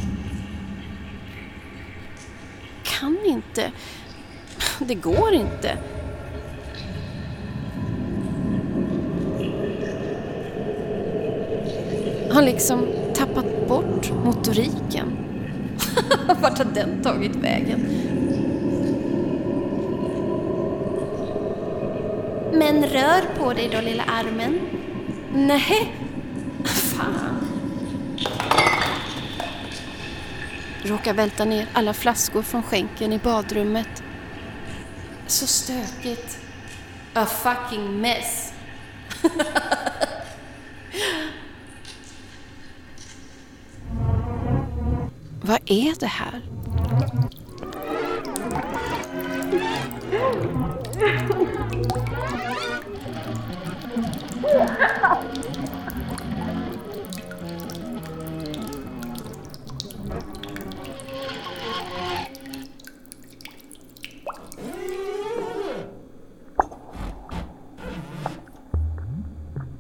Kan inte. Det går inte. Han liksom tappat bort motoriken. Vart har den tagit vägen? Men rör på dig då lilla armen. Nej, fan. Råkar välta ner alla flaskor från skänken i badrummet. Så stökigt. A fucking mess. är det här?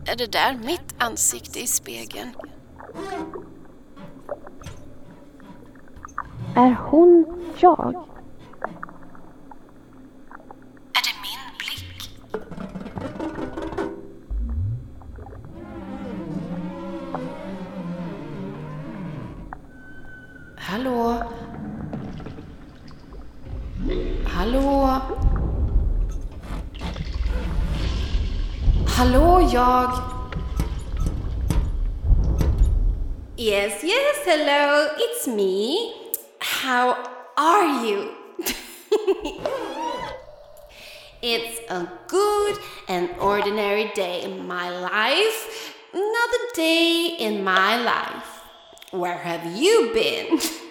Är det där mitt ansikte i spegeln? Är hon jag? Är det min blick? Hallå? Hallå? Hallå, jag... Yes, yes, hello, it's me. Day in my life. Another day in my life. Where have you been?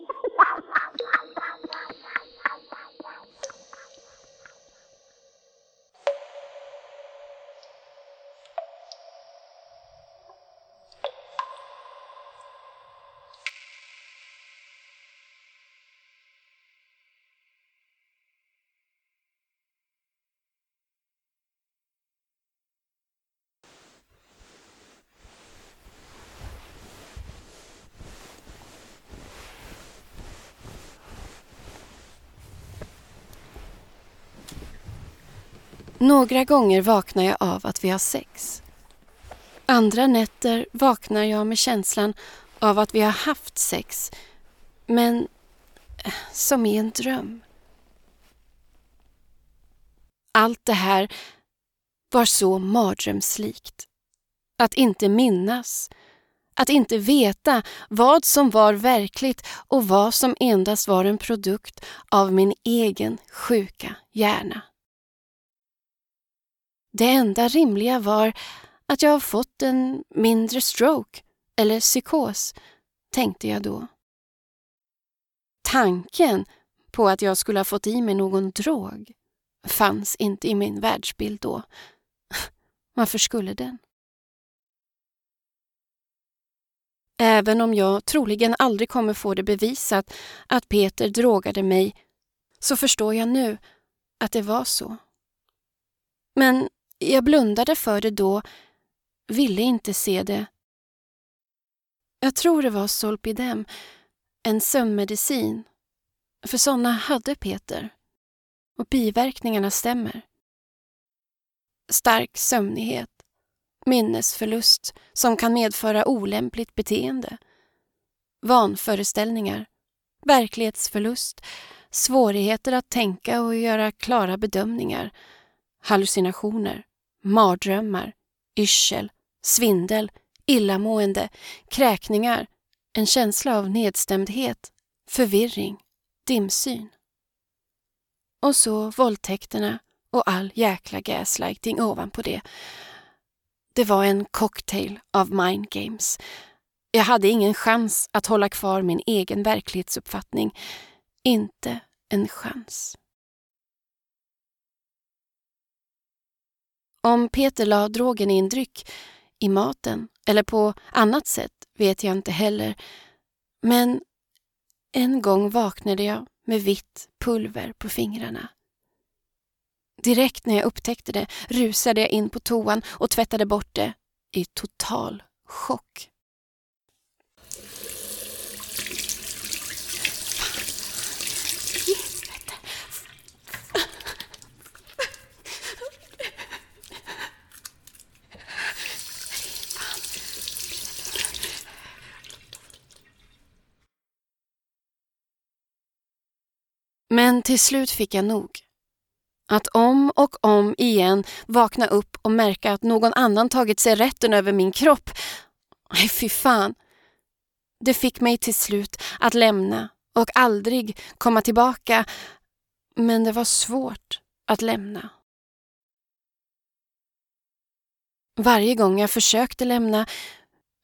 Några gånger vaknar jag av att vi har sex. Andra nätter vaknar jag med känslan av att vi har haft sex, men eh, som i en dröm. Allt det här var så mardrömslikt. Att inte minnas, att inte veta vad som var verkligt och vad som endast var en produkt av min egen sjuka hjärna. Det enda rimliga var att jag har fått en mindre stroke eller psykos, tänkte jag då. Tanken på att jag skulle ha fått i mig någon drog fanns inte i min världsbild då. Varför skulle den? Även om jag troligen aldrig kommer få det bevisat att Peter drogade mig så förstår jag nu att det var så. Men jag blundade för det då, ville inte se det. Jag tror det var Solpidem, en sömnmedicin. För sådana hade Peter. Och biverkningarna stämmer. Stark sömnighet, minnesförlust som kan medföra olämpligt beteende, vanföreställningar, verklighetsförlust, svårigheter att tänka och göra klara bedömningar, hallucinationer, mardrömmar, yrsel, svindel, illamående, kräkningar, en känsla av nedstämdhet, förvirring, dimsyn. Och så våldtäkterna och all jäkla gaslighting ovanpå det. Det var en cocktail av mind games. Jag hade ingen chans att hålla kvar min egen verklighetsuppfattning. Inte en chans. Om Peter la drogen i en dryck, i maten eller på annat sätt vet jag inte heller. Men en gång vaknade jag med vitt pulver på fingrarna. Direkt när jag upptäckte det rusade jag in på toan och tvättade bort det i total chock. Men till slut fick jag nog. Att om och om igen vakna upp och märka att någon annan tagit sig rätten över min kropp. Nej, fy fan. Det fick mig till slut att lämna och aldrig komma tillbaka. Men det var svårt att lämna. Varje gång jag försökte lämna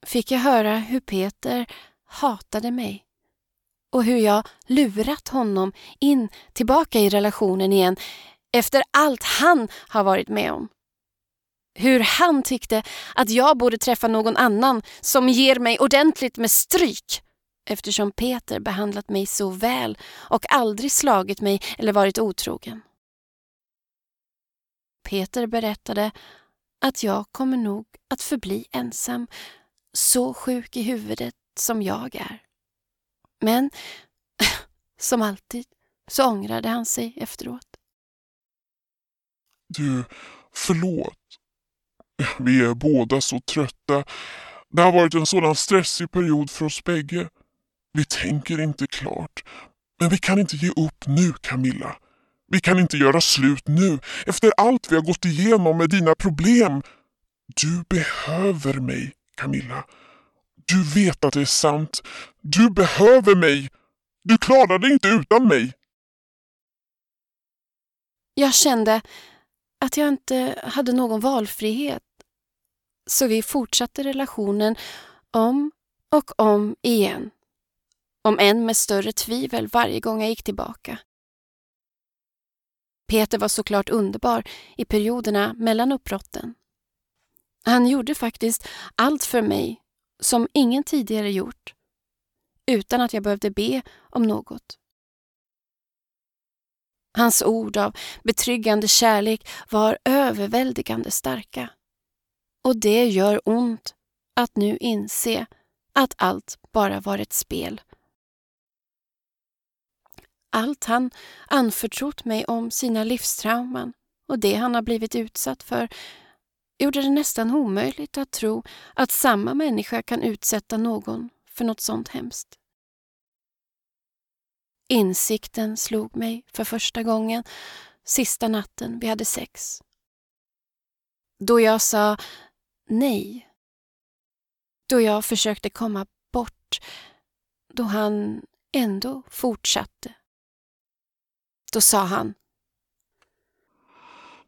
fick jag höra hur Peter hatade mig och hur jag lurat honom in tillbaka i relationen igen efter allt han har varit med om. Hur han tyckte att jag borde träffa någon annan som ger mig ordentligt med stryk eftersom Peter behandlat mig så väl och aldrig slagit mig eller varit otrogen. Peter berättade att jag kommer nog att förbli ensam, så sjuk i huvudet som jag är. Men som alltid så ångrade han sig efteråt. Du, förlåt. Vi är båda så trötta. Det har varit en sådan stressig period för oss bägge. Vi tänker inte klart. Men vi kan inte ge upp nu, Camilla. Vi kan inte göra slut nu, efter allt vi har gått igenom med dina problem. Du behöver mig, Camilla. Du vet att det är sant. Du behöver mig. Du klarar dig inte utan mig. Jag kände att jag inte hade någon valfrihet. Så vi fortsatte relationen om och om igen. Om än med större tvivel varje gång jag gick tillbaka. Peter var såklart underbar i perioderna mellan uppbrotten. Han gjorde faktiskt allt för mig som ingen tidigare gjort utan att jag behövde be om något. Hans ord av betryggande kärlek var överväldigande starka. Och det gör ont att nu inse att allt bara var ett spel. Allt han anförtrott mig om sina livstrauman och det han har blivit utsatt för gjorde det nästan omöjligt att tro att samma människa kan utsätta någon för något sånt hemskt. Insikten slog mig för första gången sista natten vi hade sex. Då jag sa nej. Då jag försökte komma bort. Då han ändå fortsatte. Då sa han.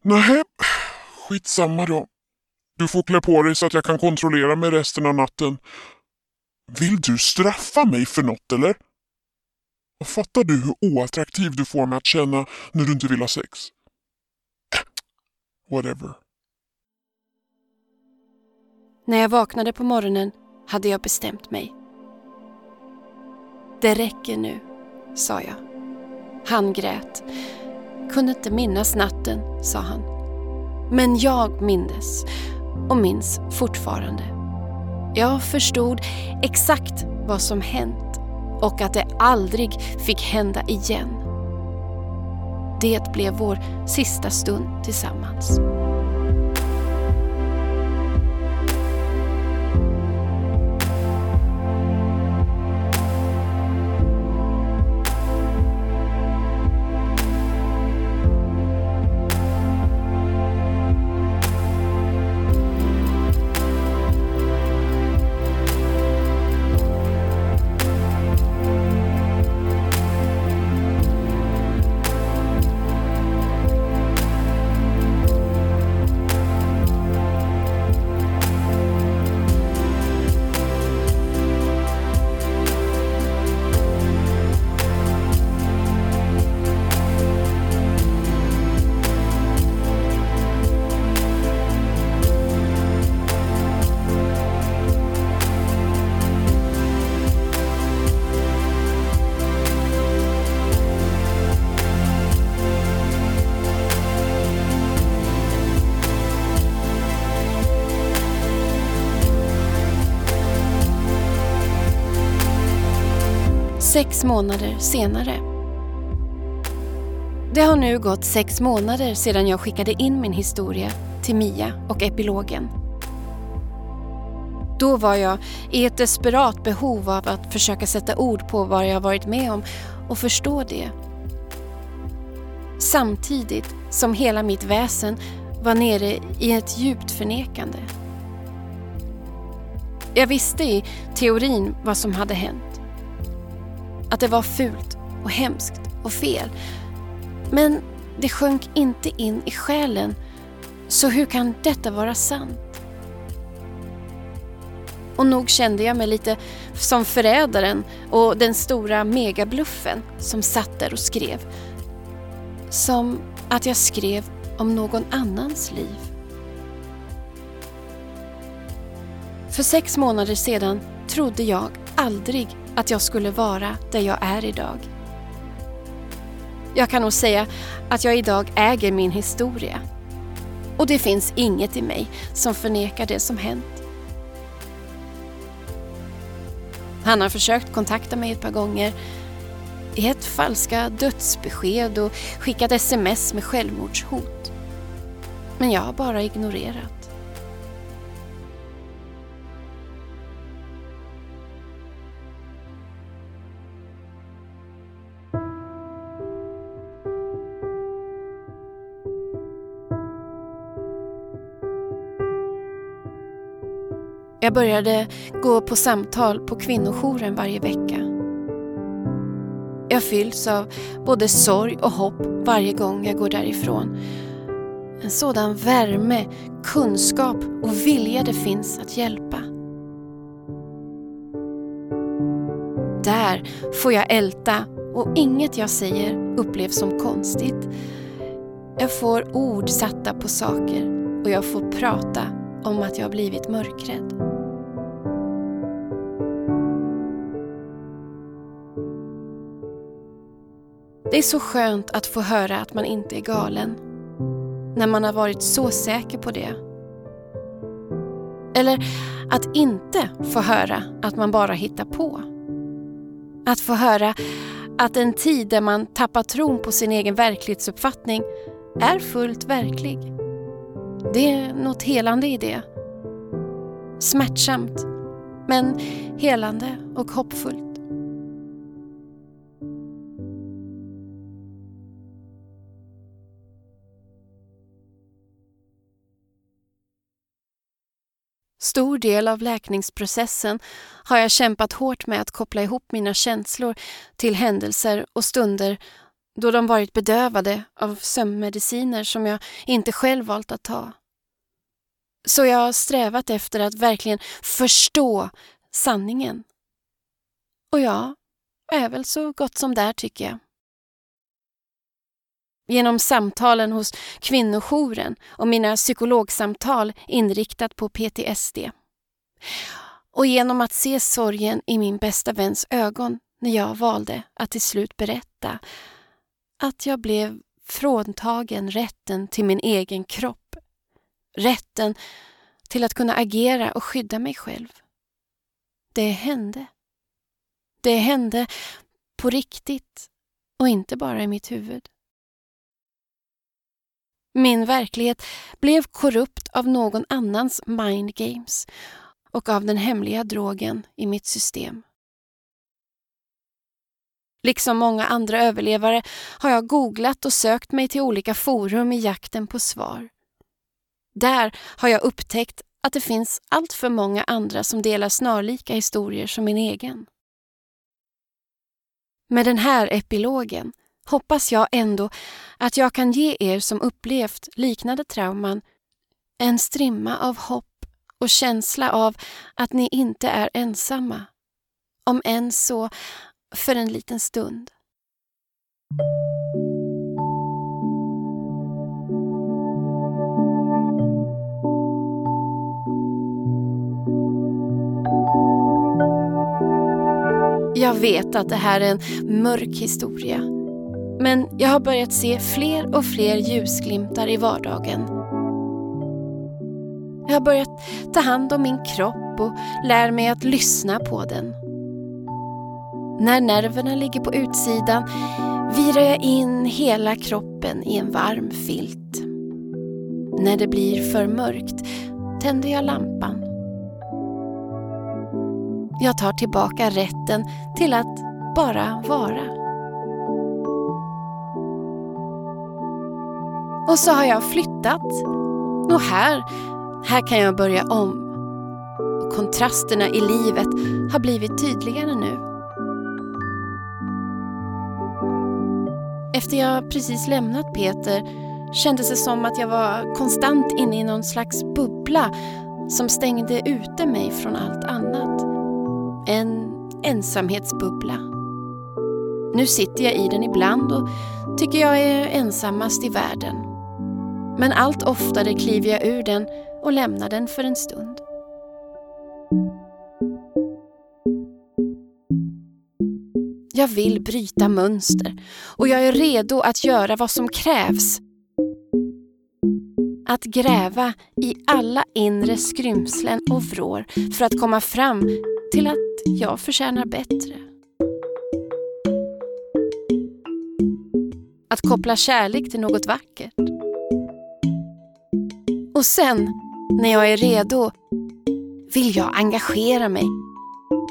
Nej, skitsamma då. Du får klä på dig så att jag kan kontrollera mig resten av natten. Vill du straffa mig för något eller? Och fattar du hur oattraktiv du får mig att känna när du inte vill ha sex? Whatever. När jag vaknade på morgonen hade jag bestämt mig. Det räcker nu, sa jag. Han grät. Kunde inte minnas natten, sa han. Men jag mindes och minns fortfarande. Jag förstod exakt vad som hänt och att det aldrig fick hända igen. Det blev vår sista stund tillsammans. Månader senare. Det har nu gått sex månader sedan jag skickade in min historia till Mia och epilogen. Då var jag i ett desperat behov av att försöka sätta ord på vad jag varit med om och förstå det. Samtidigt som hela mitt väsen var nere i ett djupt förnekande. Jag visste i teorin vad som hade hänt. Att det var fult och hemskt och fel. Men det sjönk inte in i själen. Så hur kan detta vara sant? Och nog kände jag mig lite som förrädaren och den stora megabluffen som satt där och skrev. Som att jag skrev om någon annans liv. För sex månader sedan trodde jag aldrig att jag skulle vara där jag är idag. Jag kan nog säga att jag idag äger min historia. Och det finns inget i mig som förnekar det som hänt. Han har försökt kontakta mig ett par gånger, gett falska dödsbesked och skickat sms med självmordshot. Men jag har bara ignorerat. Jag började gå på samtal på kvinnojouren varje vecka. Jag fylls av både sorg och hopp varje gång jag går därifrån. En sådan värme, kunskap och vilja det finns att hjälpa. Där får jag älta och inget jag säger upplevs som konstigt. Jag får ord satta på saker och jag får prata om att jag blivit mörkrädd. Det är så skönt att få höra att man inte är galen. När man har varit så säker på det. Eller att inte få höra att man bara hittar på. Att få höra att en tid där man tappar tron på sin egen verklighetsuppfattning är fullt verklig. Det är något helande i det. Smärtsamt, men helande och hoppfullt. Stor del av läkningsprocessen har jag kämpat hårt med att koppla ihop mina känslor till händelser och stunder då de varit bedövade av sömnmediciner som jag inte själv valt att ta. Så jag har strävat efter att verkligen förstå sanningen. Och jag är väl så gott som där tycker jag genom samtalen hos kvinnojouren och mina psykologsamtal inriktat på PTSD. Och genom att se sorgen i min bästa väns ögon när jag valde att till slut berätta att jag blev fråntagen rätten till min egen kropp. Rätten till att kunna agera och skydda mig själv. Det hände. Det hände på riktigt och inte bara i mitt huvud. Min verklighet blev korrupt av någon annans mind games och av den hemliga drogen i mitt system. Liksom många andra överlevare har jag googlat och sökt mig till olika forum i jakten på svar. Där har jag upptäckt att det finns allt för många andra som delar snarlika historier som min egen. Med den här epilogen hoppas jag ändå att jag kan ge er som upplevt liknande trauman en strimma av hopp och känsla av att ni inte är ensamma. Om än så för en liten stund. Jag vet att det här är en mörk historia men jag har börjat se fler och fler ljusglimtar i vardagen. Jag har börjat ta hand om min kropp och lär mig att lyssna på den. När nerverna ligger på utsidan virar jag in hela kroppen i en varm filt. När det blir för mörkt tänder jag lampan. Jag tar tillbaka rätten till att bara vara. Och så har jag flyttat. Och här, här kan jag börja om. Och kontrasterna i livet har blivit tydligare nu. Efter jag precis lämnat Peter kändes det som att jag var konstant inne i någon slags bubbla som stängde ute mig från allt annat. En ensamhetsbubbla. Nu sitter jag i den ibland och tycker jag är ensammast i världen. Men allt oftare kliver jag ur den och lämnar den för en stund. Jag vill bryta mönster och jag är redo att göra vad som krävs. Att gräva i alla inre skrymslen och vrår för att komma fram till att jag förtjänar bättre. Att koppla kärlek till något vackert. Och sen, när jag är redo, vill jag engagera mig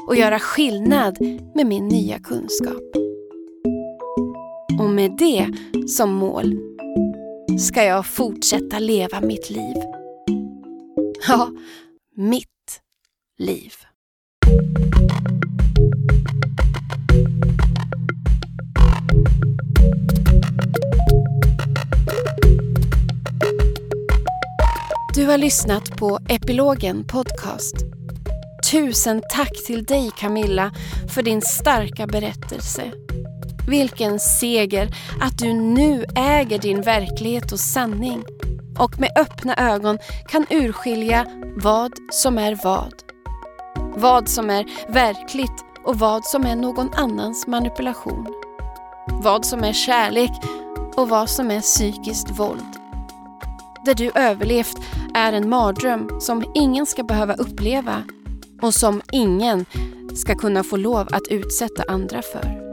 och göra skillnad med min nya kunskap. Och med det som mål ska jag fortsätta leva mitt liv. Ja, mitt liv. Du har lyssnat på Epilogen Podcast. Tusen tack till dig Camilla för din starka berättelse. Vilken seger att du nu äger din verklighet och sanning och med öppna ögon kan urskilja vad som är vad. Vad som är verkligt och vad som är någon annans manipulation. Vad som är kärlek och vad som är psykiskt våld. Det du överlevt är en mardröm som ingen ska behöva uppleva och som ingen ska kunna få lov att utsätta andra för.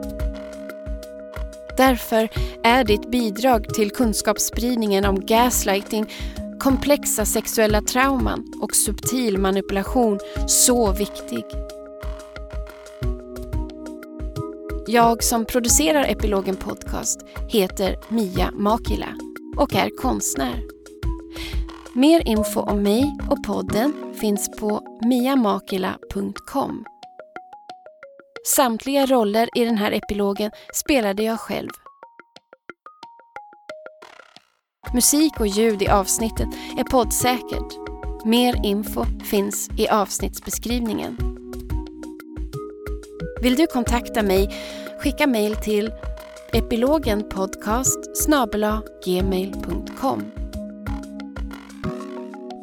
Därför är ditt bidrag till kunskapsspridningen om gaslighting, komplexa sexuella trauman och subtil manipulation så viktig. Jag som producerar Epilogen Podcast heter Mia Makila och är konstnär. Mer info om mig och podden finns på miamakila.com. Samtliga roller i den här epilogen spelade jag själv. Musik och ljud i avsnittet är poddsäkert. Mer info finns i avsnittsbeskrivningen. Vill du kontakta mig, skicka mejl till epilogenpodcast gmail.com.